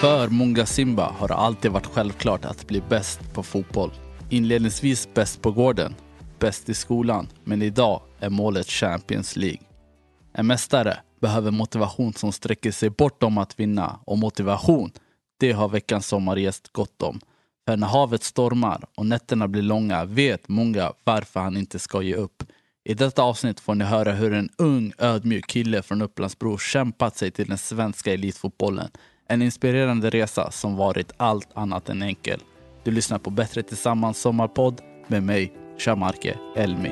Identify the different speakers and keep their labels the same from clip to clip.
Speaker 1: För Munga Simba har det alltid varit självklart att bli bäst på fotboll. Inledningsvis bäst på gården, bäst i skolan, men idag är målet Champions League. En mästare behöver motivation som sträcker sig bortom att vinna och motivation, det har veckans sommargäst gott om. För när havet stormar och nätterna blir långa vet många varför han inte ska ge upp. I detta avsnitt får ni höra hur en ung ödmjuk kille från Upplandsbro kämpat sig till den svenska elitfotbollen. En inspirerande resa som varit allt annat än enkel. Du lyssnar på Bättre Tillsammans sommarpodd med mig, Shamarke Elmi.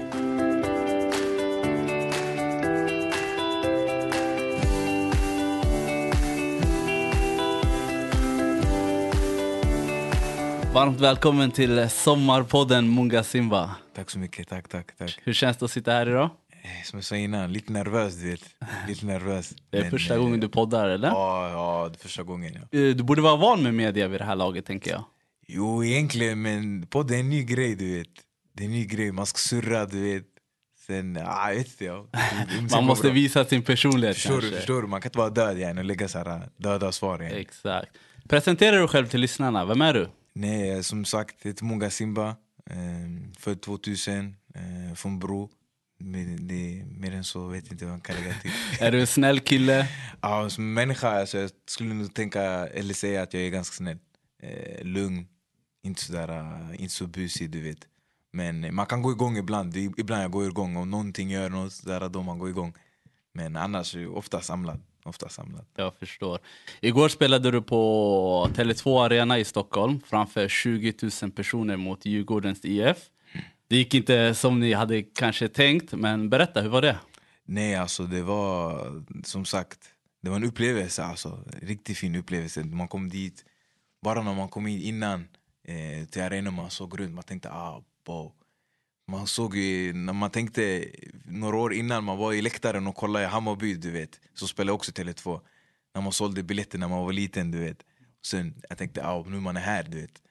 Speaker 1: Varmt välkommen till sommarpodden Munga Simba.
Speaker 2: Tack så mycket. Tack, tack, tack.
Speaker 1: Hur känns det att sitta här idag?
Speaker 2: Eh, Som jag sa innan, lite nervös du vet. Lite nervös.
Speaker 1: Det är
Speaker 2: Men,
Speaker 1: första
Speaker 2: eh,
Speaker 1: gången du poddar eller?
Speaker 2: Ja, ja, det är första gången. Ja.
Speaker 1: Eh, Du borde vara van med media vid det här laget tänker jag.
Speaker 2: Jo, egentligen, men podden är en ny grej du vet. Det är en ny grej, man ska surra du vet. Sen, jag vet inte jag.
Speaker 1: Man måste visa sin personlighet
Speaker 2: Förstår du?
Speaker 1: kanske.
Speaker 2: Förstår du? Man kan inte vara död igen och lägga så här döda svar igen.
Speaker 1: Exakt. Presentera dig själv till lyssnarna. Vem är du?
Speaker 2: Nej, som sagt, jag heter Munga Simba. Eh, född 2000, eh, från Bro. Men det, mer än så vet jag inte vad man kan lägga till.
Speaker 1: Är du en snäll kille?
Speaker 2: Ja, som människa alltså, jag skulle nog tänka, eller säga att jag är ganska snäll. Eh, lugn, inte, sådär, uh, inte så busig du vet. Men eh, man kan gå igång ibland, ibland jag går igång om någonting gör något sådär då man går igång. Men annars ofta samlad. Ofta samlad.
Speaker 1: Jag förstår. Igår spelade du på Tele2 Arena i Stockholm framför 20 000 personer mot Djurgårdens IF. Det gick inte som ni hade kanske tänkt, men berätta, hur var det?
Speaker 2: Nej alltså det var som sagt, det var en upplevelse alltså. Riktigt fin upplevelse. Man kom dit, bara när man kom in innan eh, till arenan man såg runt, man tänkte ah, wow. Man såg ju, när man tänkte några år innan man var i läktaren och kollade i Hammarby, du vet. Så spelade jag också Tele2. När man sålde biljetter när man var liten, du vet. Sen jag tänkte, ah, nu man är här, du vet.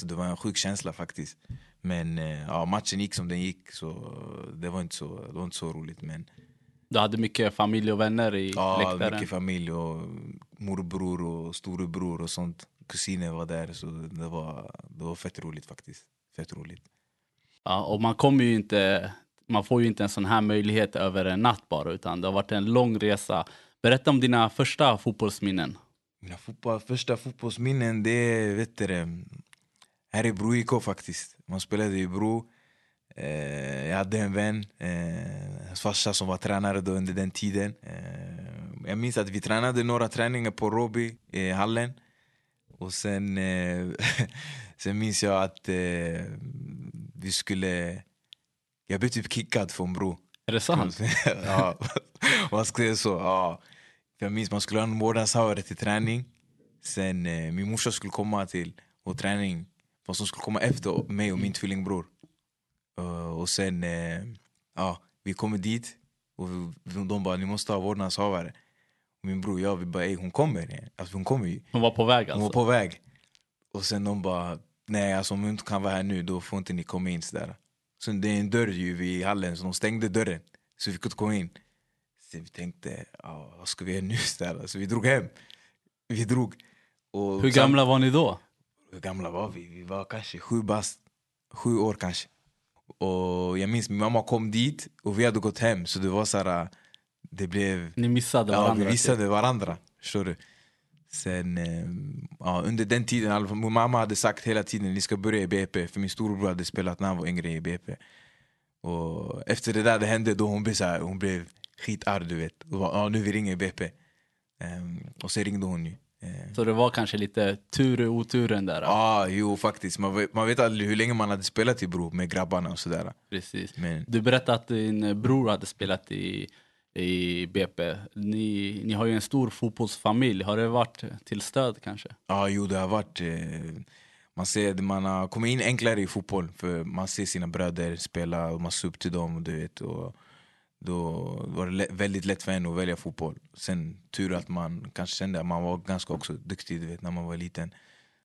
Speaker 2: Så det var en sjuk känsla faktiskt. Men eh, ja, matchen gick som den gick, så det var inte så, det var inte så roligt. Men
Speaker 1: Du hade mycket familj och vänner i
Speaker 2: Ja,
Speaker 1: läktaren.
Speaker 2: mycket familj och morbror och storebror och sånt. Kusiner var där, så det var, det var fett roligt faktiskt. Fett roligt.
Speaker 1: Ja, och man kommer ju inte, man får ju inte en sån här möjlighet över en natt bara, utan det har varit en lång resa. Berätta om dina första fotbollsminnen.
Speaker 2: Mina fotboll, första fotbollsminnen, det är, vet du här i Bro IK faktiskt. Man spelade i Bro. Eh, jag hade en vän, eh, farsa som var tränare då under den tiden. Eh, jag minns att vi tränade några träningar på Roby i hallen. Och sen, eh, sen minns jag att eh, vi skulle... Jag blev typ kickad från Bro.
Speaker 1: Är det sant?
Speaker 2: ja, man ska säga så. Ja. För Jag minns man skulle ha en månadshavare till träning. Sen eh, min morsa skulle komma till och träning. Fast hon skulle komma efter mig och min tvillingbror. Uh, och sen, eh, ja, vi kommer dit och vi, de bara ni måste ha vårdnadshavare. Min bror och jag vi bara ey hon kommer. Alltså, hon kommer ju.
Speaker 1: Hon var på väg
Speaker 2: Hon
Speaker 1: alltså?
Speaker 2: var på väg. Och sen de bara, nej alltså om hon inte kan vara här nu då får inte ni komma in. Sådär. Så det är en dörr ju vid hallen, så de stängde dörren. Så vi kunde inte komma in. Så vi tänkte, ja, vad ska vi göra nu? Sådär. Så vi drog hem. Vi drog. Och
Speaker 1: Hur gamla var ni då?
Speaker 2: Hur gamla var vi? Vi var kanske sju bast. Sju år kanske. Och jag minns min mamma kom dit och vi hade gått hem. Så det var så här, det blev...
Speaker 1: Ni missade
Speaker 2: Ja,
Speaker 1: varandra?
Speaker 2: vi visade varandra. Förstår du? Sen, eh, ja, under den tiden, alltså, min mamma hade sagt hela tiden ni ska börja i BP. För min storebror hade spelat när han var yngre i BP. Och efter det där det hände, då hon blev, så här, hon blev skitarg. Du vet. Och bara, ja, nu vi ringer BP. Ehm, och så ringde hon ju. Ehm,
Speaker 1: Så det var kanske lite tur i oturen där?
Speaker 2: Ja, ah, jo faktiskt. Man vet, man vet aldrig hur länge man hade spelat i Bro med grabbarna och sådär.
Speaker 1: Precis.
Speaker 2: Men
Speaker 1: Du berättade att din bror hade spelat i, i BP. Ni, ni har ju en stor fotbollsfamilj. Har det varit till stöd kanske?
Speaker 2: ja, jo det har varit... Eh, man ser man har kommit in enklare i fotboll. För man ser sina bröder spela och man ser upp till dem. Du vet, och då var det väldigt lätt för en att välja fotboll. Sen tur att man kanske kände att man var ganska också duktig du vet, när man var liten.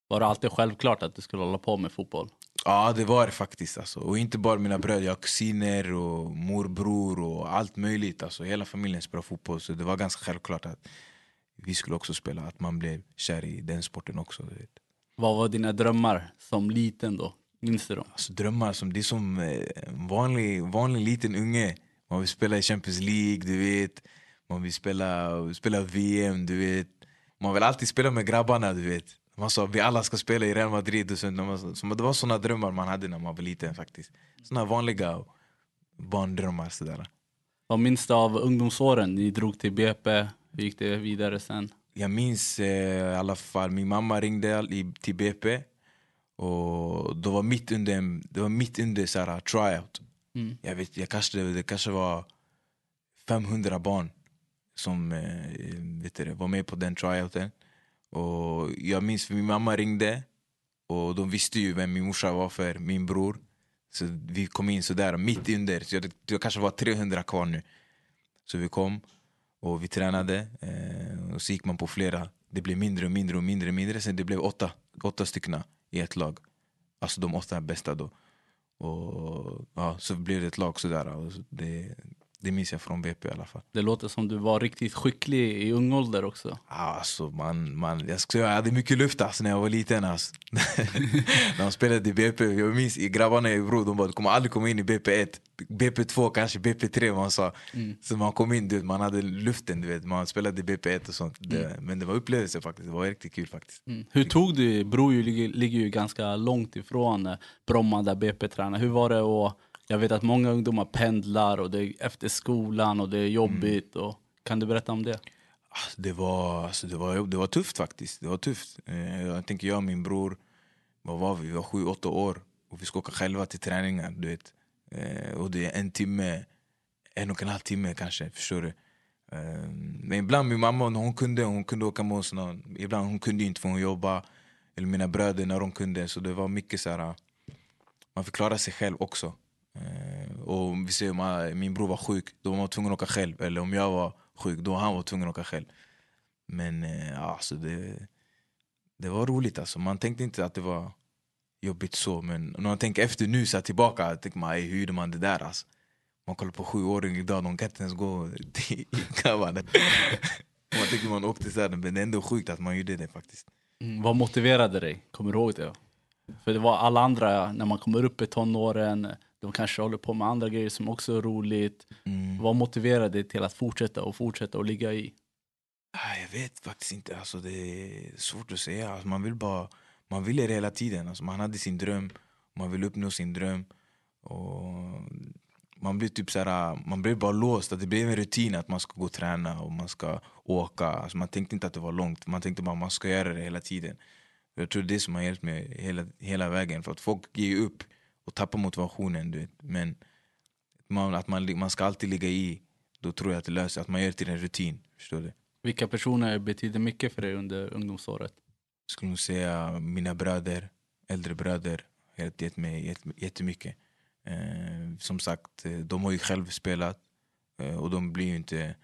Speaker 1: Var det alltid självklart att du skulle hålla på med fotboll?
Speaker 2: Ja, det var det faktiskt. Alltså. Och inte bara mina bröder, jag har kusiner och morbror och allt möjligt. Alltså, hela familjen spelar fotboll, så det var ganska självklart att vi skulle också spela. Att man blev kär i den sporten också. Du vet.
Speaker 1: Vad var dina drömmar som liten då? Minns du dem?
Speaker 2: Alltså, drömmar, som, det är som eh, en vanlig, vanlig liten unge. Man vill spela i Champions League, du vet. Man vill spela, spela VM, du vet. Man vill alltid spela med grabbarna, du vet. Man sa vi alla ska spela i Real Madrid. Och så, så, det var såna drömmar man hade när man var liten. faktiskt. Såna vanliga barndrömmar. Sådär.
Speaker 1: Vad minns du av ungdomsåren? Ni drog till BP. Hur gick det vidare sen?
Speaker 2: Jag minns eh, i alla fall, min mamma ringde till BP. Och det var mitt under, det var mitt under så här, tryout. Mm. Jag vet, jag kanske, det kanske var 500 barn som eh, vet du, var med på den tryouten. Och jag minns min mamma ringde och de visste ju vem min morsa var för min bror. Så vi kom in sådär mitt under, så jag det kanske var 300 kvar nu. Så vi kom och vi tränade eh, och så gick man på flera. Det blev mindre och mindre och mindre och mindre. Sen det blev åtta, åtta stycken i ett lag. Alltså de åtta bästa då. Och ja, så blev det ett lag sådär. Och det, det minns jag från BP i alla fall.
Speaker 1: Det låter som du var riktigt skicklig i ung ålder också.
Speaker 2: Alltså, man, man, jag, ska, jag hade mycket luft alltså, när jag var liten. Alltså. när man spelade i BP, jag minns grabbarna i Bro, de bara du kommer aldrig komma in i BP1. BP2, kanske BP3 man sa. Mm. Så man kom in, du vet, man hade luften, du vet. man spelade i BP1 och sånt. Mm. Det, men det var upplevelse faktiskt, det var riktigt kul faktiskt.
Speaker 1: Mm. Hur tog du, Bro ligger, ligger ju ganska långt ifrån eh, Bromma där BP tränar. Hur var det att jag vet att många ungdomar pendlar och det är efter skolan och det är jobbigt. Mm. Och, kan du berätta om det?
Speaker 2: Alltså, det var, alltså, det, var, det var tufft faktiskt. Det var tufft. Eh, jag tänker jag och min bror, vad var vi? Vi var sju, åtta år. Och vi ska åka själva till träningar. Du vet. Eh, och det är en timme, en och en halv timme kanske. Förstår du? Eh, men ibland min mamma, hon kunde, hon kunde åka med oss. Ibland hon kunde inte för hon jobbade. Eller mina bröder när de kunde. Så det var mycket så här, man fick klara sig själv också. Eh, och vi ser om ah, min bror var sjuk, då var man tvungen att åka själv. Eller om jag var sjuk, då var han var tvungen att åka själv. Men eh, alltså det, det var roligt alltså. Man tänkte inte att det var jobbigt så. Men när man tänker efter nu, så tillbaka, tänker man hur gjorde man det där? Alltså. Man kollar på sjuåringar idag, de kan inte ens gå i kammaren. man tänker man åkte så här, men det är ändå sjukt att man gjorde det faktiskt.
Speaker 1: Mm, vad motiverade dig? Kommer du ihåg det? För det var alla andra, när man kommer upp i tonåren, de kanske håller på med andra grejer som också är roligt. Mm. Vad motiverar dig till att fortsätta och fortsätta och ligga i?
Speaker 2: Ah, jag vet faktiskt inte. Alltså, det är svårt att säga. Alltså, man vill bara man ville det hela tiden. Alltså, man hade sin dröm, man ville uppnå sin dröm. Och man blev typ såhär, man blev bara låst. Att det blev en rutin att man ska gå och träna och man ska åka. Alltså, man tänkte inte att det var långt. Man tänkte bara att man ska göra det hela tiden. Jag tror det är det som har hjälpt mig hela, hela vägen. För att folk ger upp och tappar motivationen. Du vet. Men man, att man, man ska alltid ligga i, då tror jag att det löser Att man gör det till en rutin. Förstår du?
Speaker 1: Vilka personer betyder mycket för dig under ungdomsåret?
Speaker 2: Jag skulle nog säga mina bröder, äldre bröder har gett mig jättemycket. Eh, som sagt, eh, de har ju själv spelat eh, och de blir ju inte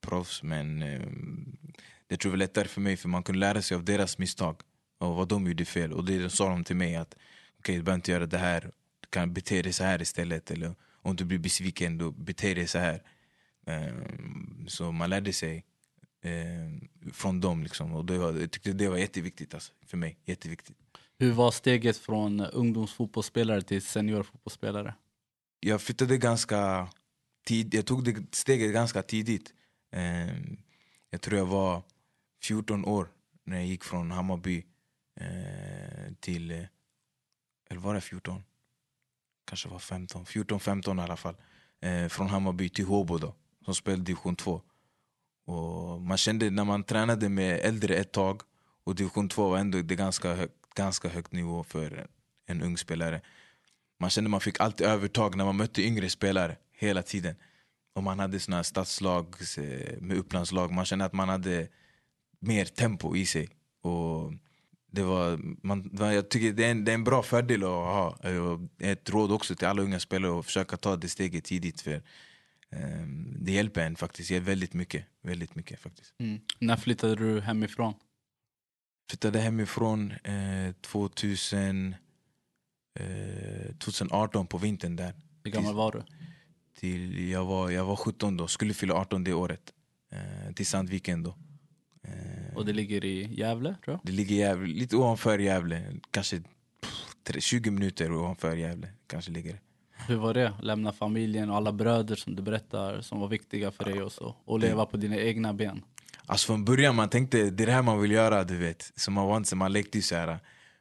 Speaker 2: proffs. Men eh, det tror jag var lättare för mig för man kunde lära sig av deras misstag och vad de gjorde fel. Och det sa de till mig att okej, okay, du behöver inte göra det här kan bete dig så här istället. Eller om du blir besviken, då bete dig så här. Um, så man lärde sig um, från dem. Liksom. Och det var, jag tyckte det var jätteviktigt alltså, för mig. Jätteviktigt.
Speaker 1: Hur var steget från ungdomsfotbollsspelare till seniorfotbollsspelare?
Speaker 2: Jag flyttade ganska tidigt. Jag tog det steget ganska tidigt. Um, jag tror jag var 14 år när jag gick från Hammarby uh, till... Eller var det 14? Kanske var 15, 14-15 i alla fall. Eh, från Hammarby till Håbo då, som spelade division 2. Och man kände när man tränade med äldre ett tag och division 2 var ändå det ganska, hög, ganska högt nivå för en ung spelare. Man kände man fick alltid övertag när man mötte yngre spelare hela tiden. Och man hade såna stadslag eh, med upplandslag. Man kände att man hade mer tempo i sig. Och det var, man, jag tycker det är, en, det är en bra fördel att ha. Ett råd också till alla unga spelare att försöka ta det steget tidigt. För um, Det hjälper en faktiskt väldigt mycket. Väldigt mycket faktiskt.
Speaker 1: Mm. När flyttade du hemifrån?
Speaker 2: Flyttade hemifrån eh, 2000, eh, 2018 på vintern. där.
Speaker 1: Hur gammal var du?
Speaker 2: Till, jag, var, jag var 17 då, skulle fylla 18 det året. Eh, till Sandviken då. Eh,
Speaker 1: Och det ligger i Gävle, tror jag.
Speaker 2: det ligger Gävle, lite ovanför Gävle. Kanske pff, tre- 20 minuter ovanför Gävle. Kanske ligger det.
Speaker 1: Hur var det? Lämna familjen och alla bröder som du berättar som var viktiga för dig och så. Och leva på dina egna ben.
Speaker 2: Alltså från början man tänkte det är det här man vill göra, du vet. Så man var inte så man lekte så här.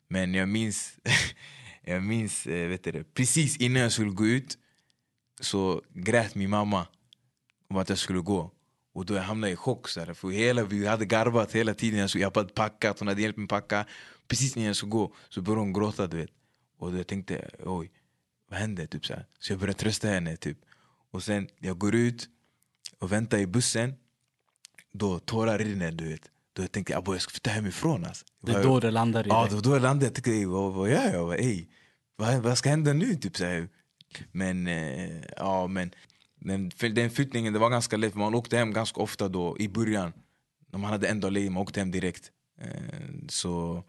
Speaker 2: Men jag minns, jag minns eh, vet du, precis innan jag skulle gå ut så grät min mamma om att jag skulle gå. Och då jag hamnade i chock. Så här, för hela, vi hade garvat hela tiden. Skulle, jag hade packat, hon hade hjälpt mig packa. Precis när jag skulle gå så började hon gråta. Du vet. Och då jag tänkte oj, vad hände? Typ, så, här. så jag började trösta henne. Typ. Och sen jag går ut och väntar i bussen då tårar rinner du vet. Då jag tänkte jag, jag ska flytta hemifrån alltså.
Speaker 1: Det är då det landar i
Speaker 2: Ja,
Speaker 1: dig.
Speaker 2: det var då jag landade. Jag tänkte, vad, vad gör jag? Vad, ey, vad, vad ska hända nu? Typ, så här. Men, eh, ja, men den, för den flyttningen det var ganska lätt. Man åkte hem ganska ofta då i början. När man hade en dag ledigt, man åkte hem direkt. Eh, så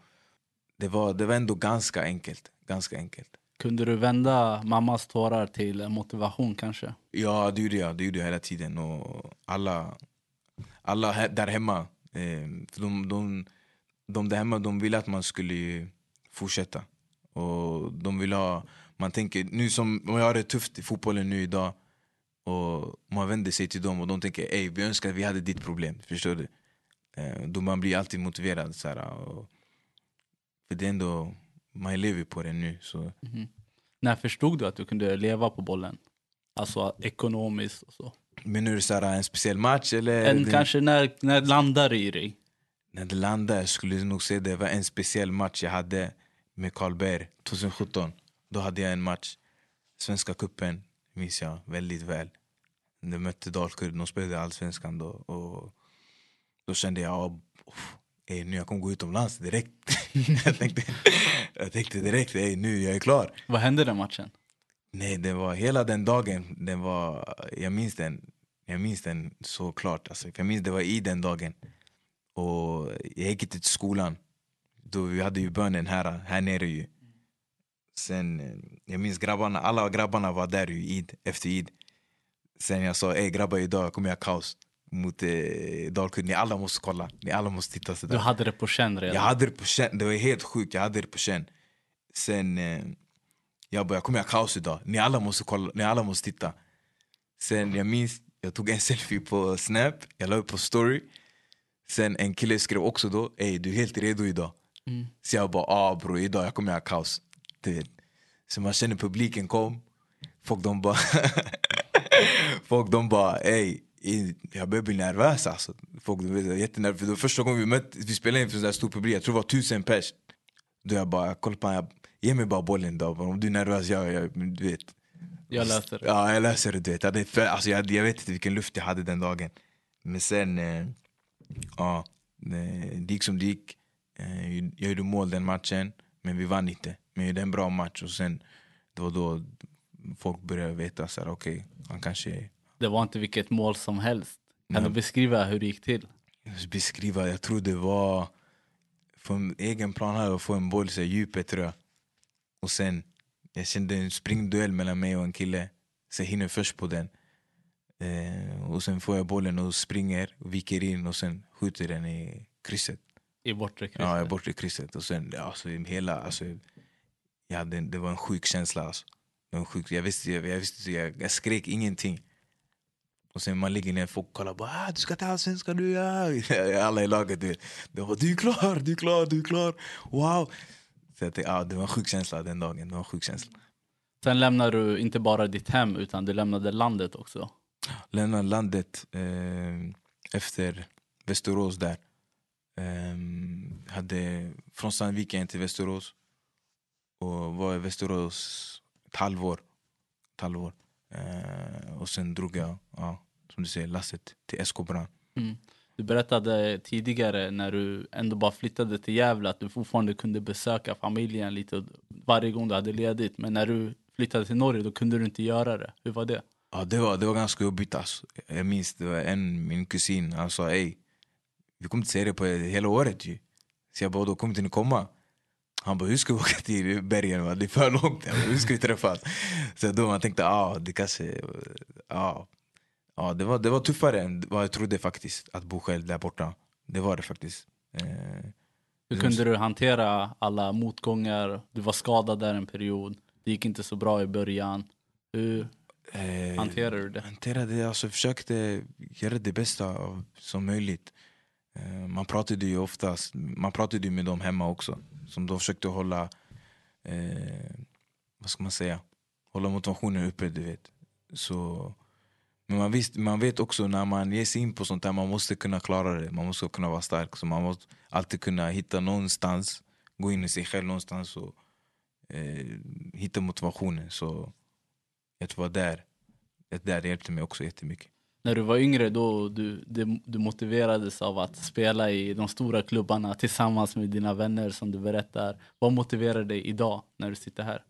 Speaker 2: det var, det var ändå ganska enkelt. Ganska enkelt.
Speaker 1: Kunde du vända mammas tårar till motivation kanske?
Speaker 2: Ja, det gjorde jag. Det gjorde jag hela tiden. Och alla, alla he- där hemma, eh, för de, de, de där hemma de ville att man skulle fortsätta. Och de vill ha, man tänker, nu som om jag har det tufft i fotbollen nu idag och man vänder sig till dem och de tänker Ey, vi önskar att vi hade ditt problem. Förstår du? Eh, då man blir alltid motiverad. Så här, och, för det är ändå, man lever på det nu. Så
Speaker 1: När förstod du att du kunde leva på bollen? Alltså ekonomiskt och så.
Speaker 2: Menar du så här, en speciell match? Eller
Speaker 1: En,
Speaker 2: det-
Speaker 1: kanske när, när landar det i dig?
Speaker 2: När det landade jag skulle nog säga det var en speciell match jag hade med Karlberg 2017. Då hade jag en match, Svenska cupen minns jag väldigt väl. De mötte Dalkurd, de spelade Allsvenskan då. Och då kände jag, oh, ey, nu jag kommer gå utomlands direkt. jag, tänkte, jag tänkte direkt, nu jag är klar.
Speaker 1: Vad hände den matchen?
Speaker 2: Nej, det var hela den dagen. Den var, jag, minns den, jag minns den så klart. Alltså, jag minns det var i den dagen. Och jag gick inte till skolan. Då vi hade ju bönen här, här nere. Ju. Sen, eh, jag minns grabbarna, alla grabbarna var där ju, Eid, efter Eid. Sen jag sa, ey grabbar idag kommer jag kaos mot eh, Dalkurd. Ni alla måste kolla, ni alla måste titta. Så
Speaker 1: Du hade det på känn redan?
Speaker 2: jag hade det på känn, det var helt sjukt, jag hade det på känn. Sen, eh, jag bara, jag kommer göra kaos idag. Ni alla måste kolla, ni alla måste titta. Sen jag minns, jag tog en selfie på Snap, jag la upp på story. Sen en kille skrev också då, ey du är helt redo idag.
Speaker 1: Mm.
Speaker 2: Så jag bara, ah bro idag jag kommer göra kaos. Du vet. Så man känner publiken kom, folk de bara, folk de bara, ey jag börjar bli nervös alltså. Folk du vet, jättenervös. För det första gången vi mötte, vi spelade in för en sån där stor publik, jag tror det var tusen pers. Då jag bara, kolla på honom, jag, ge mig bara bollen då. Om du är nervös, jag, jag, du vet.
Speaker 1: Jag löser det.
Speaker 2: Ja, jag löser det. Du vet. Jag, alltså, jag, jag vet inte vilken luft jag hade den dagen. Men sen, eh, ja, det, det gick som det gick. Eh, jag gjorde mål den matchen, men vi vann inte. Men jag gjorde en bra match och sen, det var då folk började veta så här, okej, han kanske...
Speaker 1: Det var inte vilket mål som helst. Kan
Speaker 2: Nej.
Speaker 1: du beskriva hur det gick till?
Speaker 2: beskriva, jag tror det var från egen plan här att få en boll här, djupet tror jag. Och sen, jag kände en springduell mellan mig och en kille. Så jag hinner först på den. Eh, och sen får jag bollen och springer, viker in och sen skjuter den i krysset.
Speaker 1: I bortre krysset?
Speaker 2: Ja, i krysset. Och sen, ja, alltså, hela, alltså, hade, en- det var en sjuk känsla. Alltså. Det en sjuk, jag, visste, jag, jag, visste, jag, jag skrek ingenting. Och sen man ligger ner, folk kollar bara ah, du ska till allsvenskan nu. Ja. Alla i laget du. De bara, du är klar, du är klar, du är klar. Wow. Så jag tänkte, ah, det var en sjuk känsla den dagen. Det var en sjuk känsla.
Speaker 1: Sen lämnade du inte bara ditt hem utan du lämnade landet också.
Speaker 2: Lämnade landet eh, efter Västerås där. Eh, hade från Sandviken till Västerås. Och var i Västerås ett halvår. Ett halvår. Eh, och sen drog jag, ja, som du säger, lasset till Brann.
Speaker 1: Mm. Du berättade tidigare när du ändå bara flyttade till Gävle att du fortfarande kunde besöka familjen lite varje gång du hade ledigt. Men när du flyttade till Norge då kunde du inte göra det. Hur var det?
Speaker 2: Ja, det, var, det var ganska jobbigt. Alltså. Jag minns det var en, min kusin, han sa ey, vi kommer inte se det på hela året ju. Så jag bara, då kommer inte ni komma? Han bara, hur ska vi åka till bergen? Va? Det är för långt. Jag bara, hur ska vi träffas? Så då man tänkte, ah, det kanske... Ja, ja det, var, det var tuffare än vad jag trodde faktiskt, att bo själv där borta. Det var det faktiskt. Eh,
Speaker 1: Hur kunde du hantera alla motgångar? Du var skadad där en period. Det gick inte så bra i början. Hur
Speaker 2: eh,
Speaker 1: hanterade du det?
Speaker 2: hanterade alltså försökte göra det bästa av, som möjligt. Eh, man pratade ju oftast, man pratade med dem hemma också. Som de försökte hålla, eh, vad ska man säga, hålla motivationen uppe du vet. Så, men man, visst, man vet också när man ger sig in på sånt här, man måste kunna klara det. Man måste kunna vara stark. Så man måste alltid kunna hitta någonstans, gå in i sig själv någonstans och eh, hitta motivationen. Så jag tror det var där, det där hjälpte mig också jättemycket.
Speaker 1: När du var yngre då du, du, du motiverades av att spela i de stora klubbarna tillsammans med dina vänner som du berättar. Vad motiverar dig idag när du sitter här?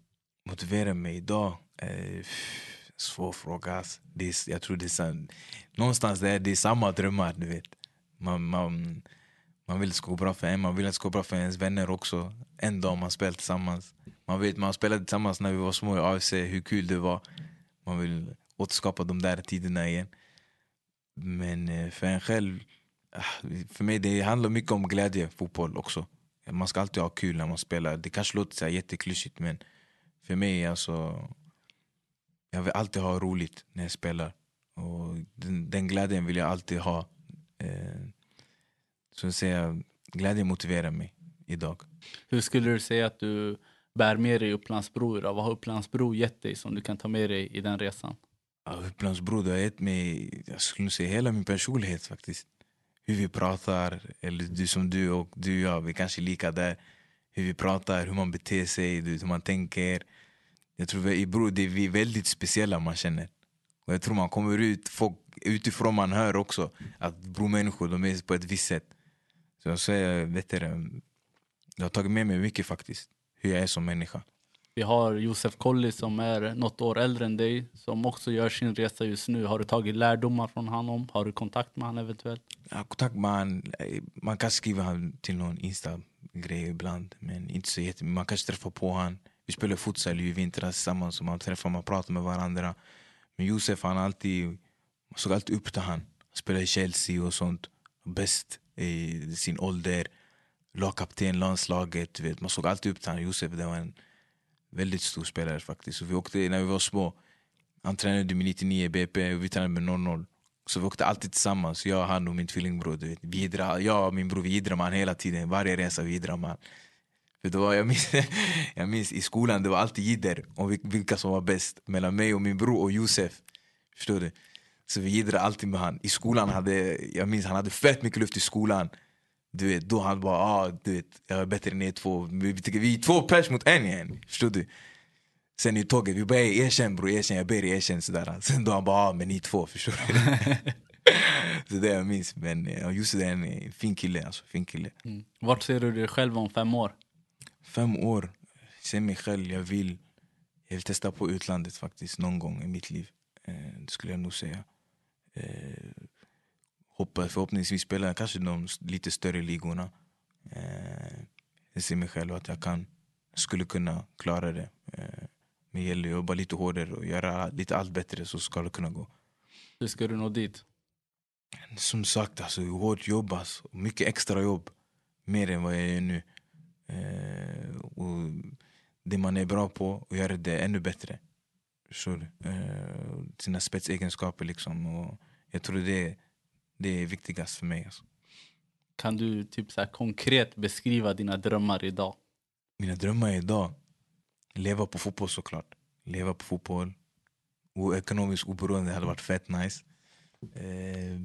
Speaker 2: Motiverar mig idag? Eh, svår fråga. Alltså, det är, jag tror det är sam- någonstans där det är samma drömmar. Du vet. Man, man, man vill att det ska gå bra för en, man vill att det ska gå bra för ens vänner också. En dag man spelar tillsammans. Man vet man spelade tillsammans när vi var små i AFC, hur kul det var. Man vill återskapa de där tiderna igen. Men eh, för en själv, ah, för mig det handlar mycket om glädje, fotboll också. Man ska alltid ha kul när man spelar. Det kanske låter så här jätteklyschigt men för mig alltså, jag vill alltid ha roligt när jag spelar. Och den, den glädjen vill jag alltid ha. Eh, så att säga, glädjen motiverar mig idag.
Speaker 1: Hur skulle du säga att du bär med dig Upplandsbro idag? Vad har Upplandsbro gett dig som du kan ta med dig i den resan?
Speaker 2: Ja, Upplandsbro du har gett mig, jag skulle säga hela min personlighet faktiskt. Hur vi pratar, eh, eller du som du och du och jag, vi kanske är lika där. Hur vi pratar, hur man beter sig, hur man tänker. Jag tror i Bro, det är vi är väldigt speciella man känner. Och jag tror man kommer ut, folk utifrån man hör också att bromänniskor de är på ett visst sätt. Så jag säger, vet eh, du, det, jag har tagit med mig mycket faktiskt, hur jag är som människa.
Speaker 1: Vi har Josef Kolli som är något år äldre än dig som också gör sin resa just nu. Har du tagit lärdomar från honom? Har du kontakt med honom eventuellt?
Speaker 2: Ja, kontakt med honom. man kan skriva till någon Insta-grej ibland men inte så jättemycket. Man kanske träffar på honom. Vi spelade futsal i vintras tillsammans och man träffar man pratar med varandra. Men Josef han alltid, man såg alltid upp till honom. Han spelade i Chelsea och sånt. Bäst i sin ålder. Lagkapten, landslaget. Vet. Man såg alltid upp till honom. Josef det var en väldigt stor spelare faktiskt. Så vi åkte när vi var små. Han tränade med 99 BP och vi tränade med 00. Så vi åkte alltid tillsammans, jag, han och min tvillingbror. Du vet. Vi idra, jag och min bror vi idrar med hela tiden, varje resa vi idrar med. För det var, jag, minns, jag minns i skolan, det var alltid jidder om vilka som var bäst. Mellan mig och min bror och Josef. Förstår du? Så vi jiddrade alltid med han. I skolan hade, jag minns han hade fett mycket luft i skolan. Du vet, då han bara, ah, du vet, jag är bättre än er två. Vi, vi, vi är två pers mot en igen. Förstår du? Sen i tåget, vi bara "Ey, erkänn bror, erkänn, jag ber dig erkänn sådär. Sen då han bara, ah, men ni två, förstår du? så det jag minns. Men ja, Jussi är en eh, fin kille, alltså, fin kille.
Speaker 1: Mm. Vart ser du dig själv om fem år?
Speaker 2: Fem år, ser mig själv, jag vill, jag vill testa på utlandet faktiskt någon gång i mitt liv. Eh, det skulle jag nog säga. Eh, hoppas, förhoppningsvis spela kanske de lite större ligorna. Eh, jag ser mig själv att jag kan, skulle kunna klara det. Eh, men det gäller att jobba lite hårdare och göra lite allt bättre så ska det kunna gå.
Speaker 1: Hur ska du nå dit?
Speaker 2: Som sagt, alltså, hårt jobb. Alltså. Mycket extra jobb. Mer än vad jag gör nu. Eh, och det man är bra på, och göra det ännu bättre. Förstår du? Eh, sina spetsegenskaper liksom. Och jag tror det, det är viktigast för mig. Alltså.
Speaker 1: Kan du typ så konkret beskriva dina drömmar idag?
Speaker 2: Mina drömmar idag, leva på fotboll såklart. Leva på fotboll. Och ekonomiskt oberoende hade varit fett nice. Eh,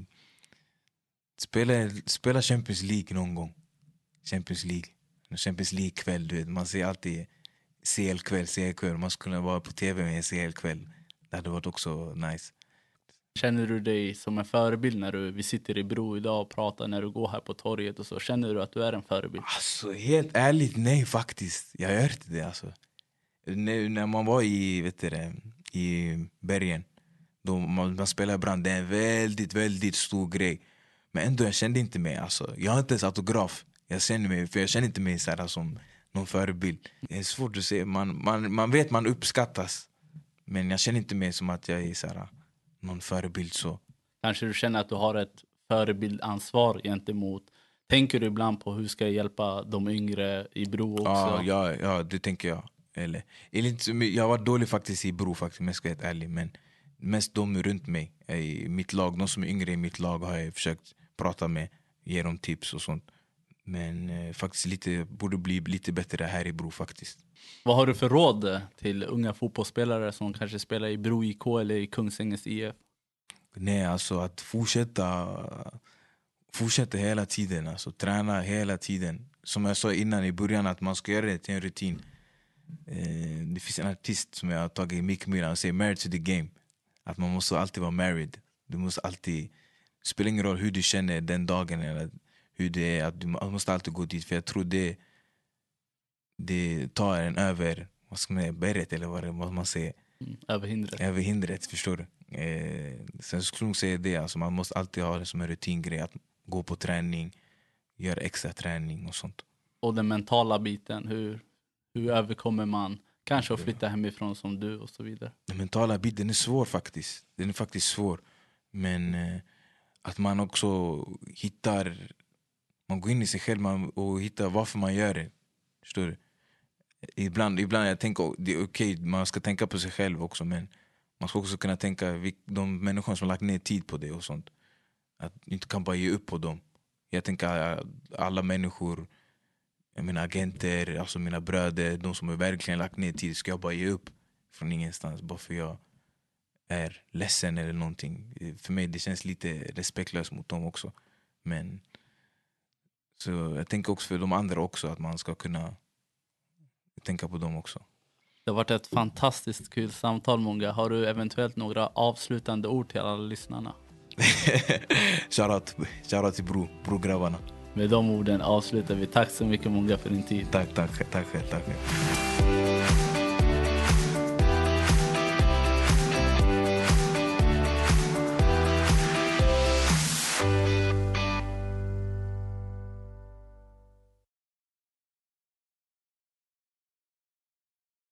Speaker 2: spela, spela Champions League någon gång. Champions League. Champions League-kväll, du vet. Man ser alltid CL-kväll, CL-kväll. Man skulle vara på tv med en CL-kväll. Det hade varit också nice.
Speaker 1: Känner du dig som en förebild när du, vi sitter i Bro idag och pratar när du går här på torget och så? Känner du att du är en förebild?
Speaker 2: Alltså helt ärligt, nej faktiskt. Jag gör inte det alltså. När, när man var i, vet du, det, i bergen, då man, man spelar ibland, det är en väldigt, väldigt stor grej. Men ändå, jag kände inte mig, alltså. Jag har inte ens autograf. Jag känner mig, för jag känner inte mig så här, som någon förebild. Det är svårt att säga, man, man, man vet man uppskattas. Men jag känner inte mig som att jag är så här, någon förebild så.
Speaker 1: Kanske du känner att du har ett förebildansvar gentemot Tänker du ibland på hur ska jag hjälpa de yngre i Bro också?
Speaker 2: Ja, ja, ja, det tänker jag. Eller, eller jag var dålig faktiskt i Bro, faktiskt, om jag ska vara helt ärlig. Men mest de runt mig, i mitt lag, de som är yngre i mitt lag har jag försökt prata med, ge dem tips och sånt. Men eh, faktiskt lite, borde bli lite bättre här i Bro faktiskt.
Speaker 1: Vad har du för råd till unga fotbollsspelare som kanske spelar i Bro IK eller i Kungsängens IF?
Speaker 2: Nej, alltså att fortsätta Fortsätta hela tiden, alltså träna hela tiden. Som jag sa innan i början, att man ska göra det till en rutin. Eh, det finns en artist som jag har tagit i Mick Mill, han säger married to the game. Att man måste alltid vara married. Du måste alltid, det spelar ingen roll hur du känner den dagen eller hur det är, att du måste alltid gå dit. För jag tror det, det tar en över vad ska man säga, berget eller vad, man säger.
Speaker 1: Mm, över hindret.
Speaker 2: Över hindret, förstår du? Eh, sen skulle jag säga det, alltså man måste alltid ha det som en rutingrej. Att gå på träning, göra extra träning och sånt.
Speaker 1: Och den mentala biten, hur, hur överkommer man kanske att flytta hemifrån som du och så vidare?
Speaker 2: Den mentala biten är svår faktiskt. Den är faktiskt svår. Men eh, att man också hittar... Man går in i sig själv man, och hittar varför man gör det. Förstår du? Ibland, ibland jag tänker det är okej, okay, man ska tänka på sig själv också men man ska också kunna tänka de människor som har lagt ner tid på det och sånt. Att du inte kan bara ge upp på dem. Jag tänker alla människor, mina agenter, alltså mina bröder, de som har verkligen lagt ner tid, ska jag bara ge upp från ingenstans bara för jag är ledsen eller någonting. För mig det känns lite respektlöst mot dem också. Men så jag tänker också för de andra också att man ska kunna tänka på dem också.
Speaker 1: Det har varit ett fantastiskt kul samtal Monga. Har du eventuellt några avslutande ord till alla lyssnarna?
Speaker 2: Shoutout shoutout till bro, brograbbarna.
Speaker 1: Med de orden avslutar vi. Tack så mycket Monga för din tid.
Speaker 2: Tack, tack, tack, tack, tack.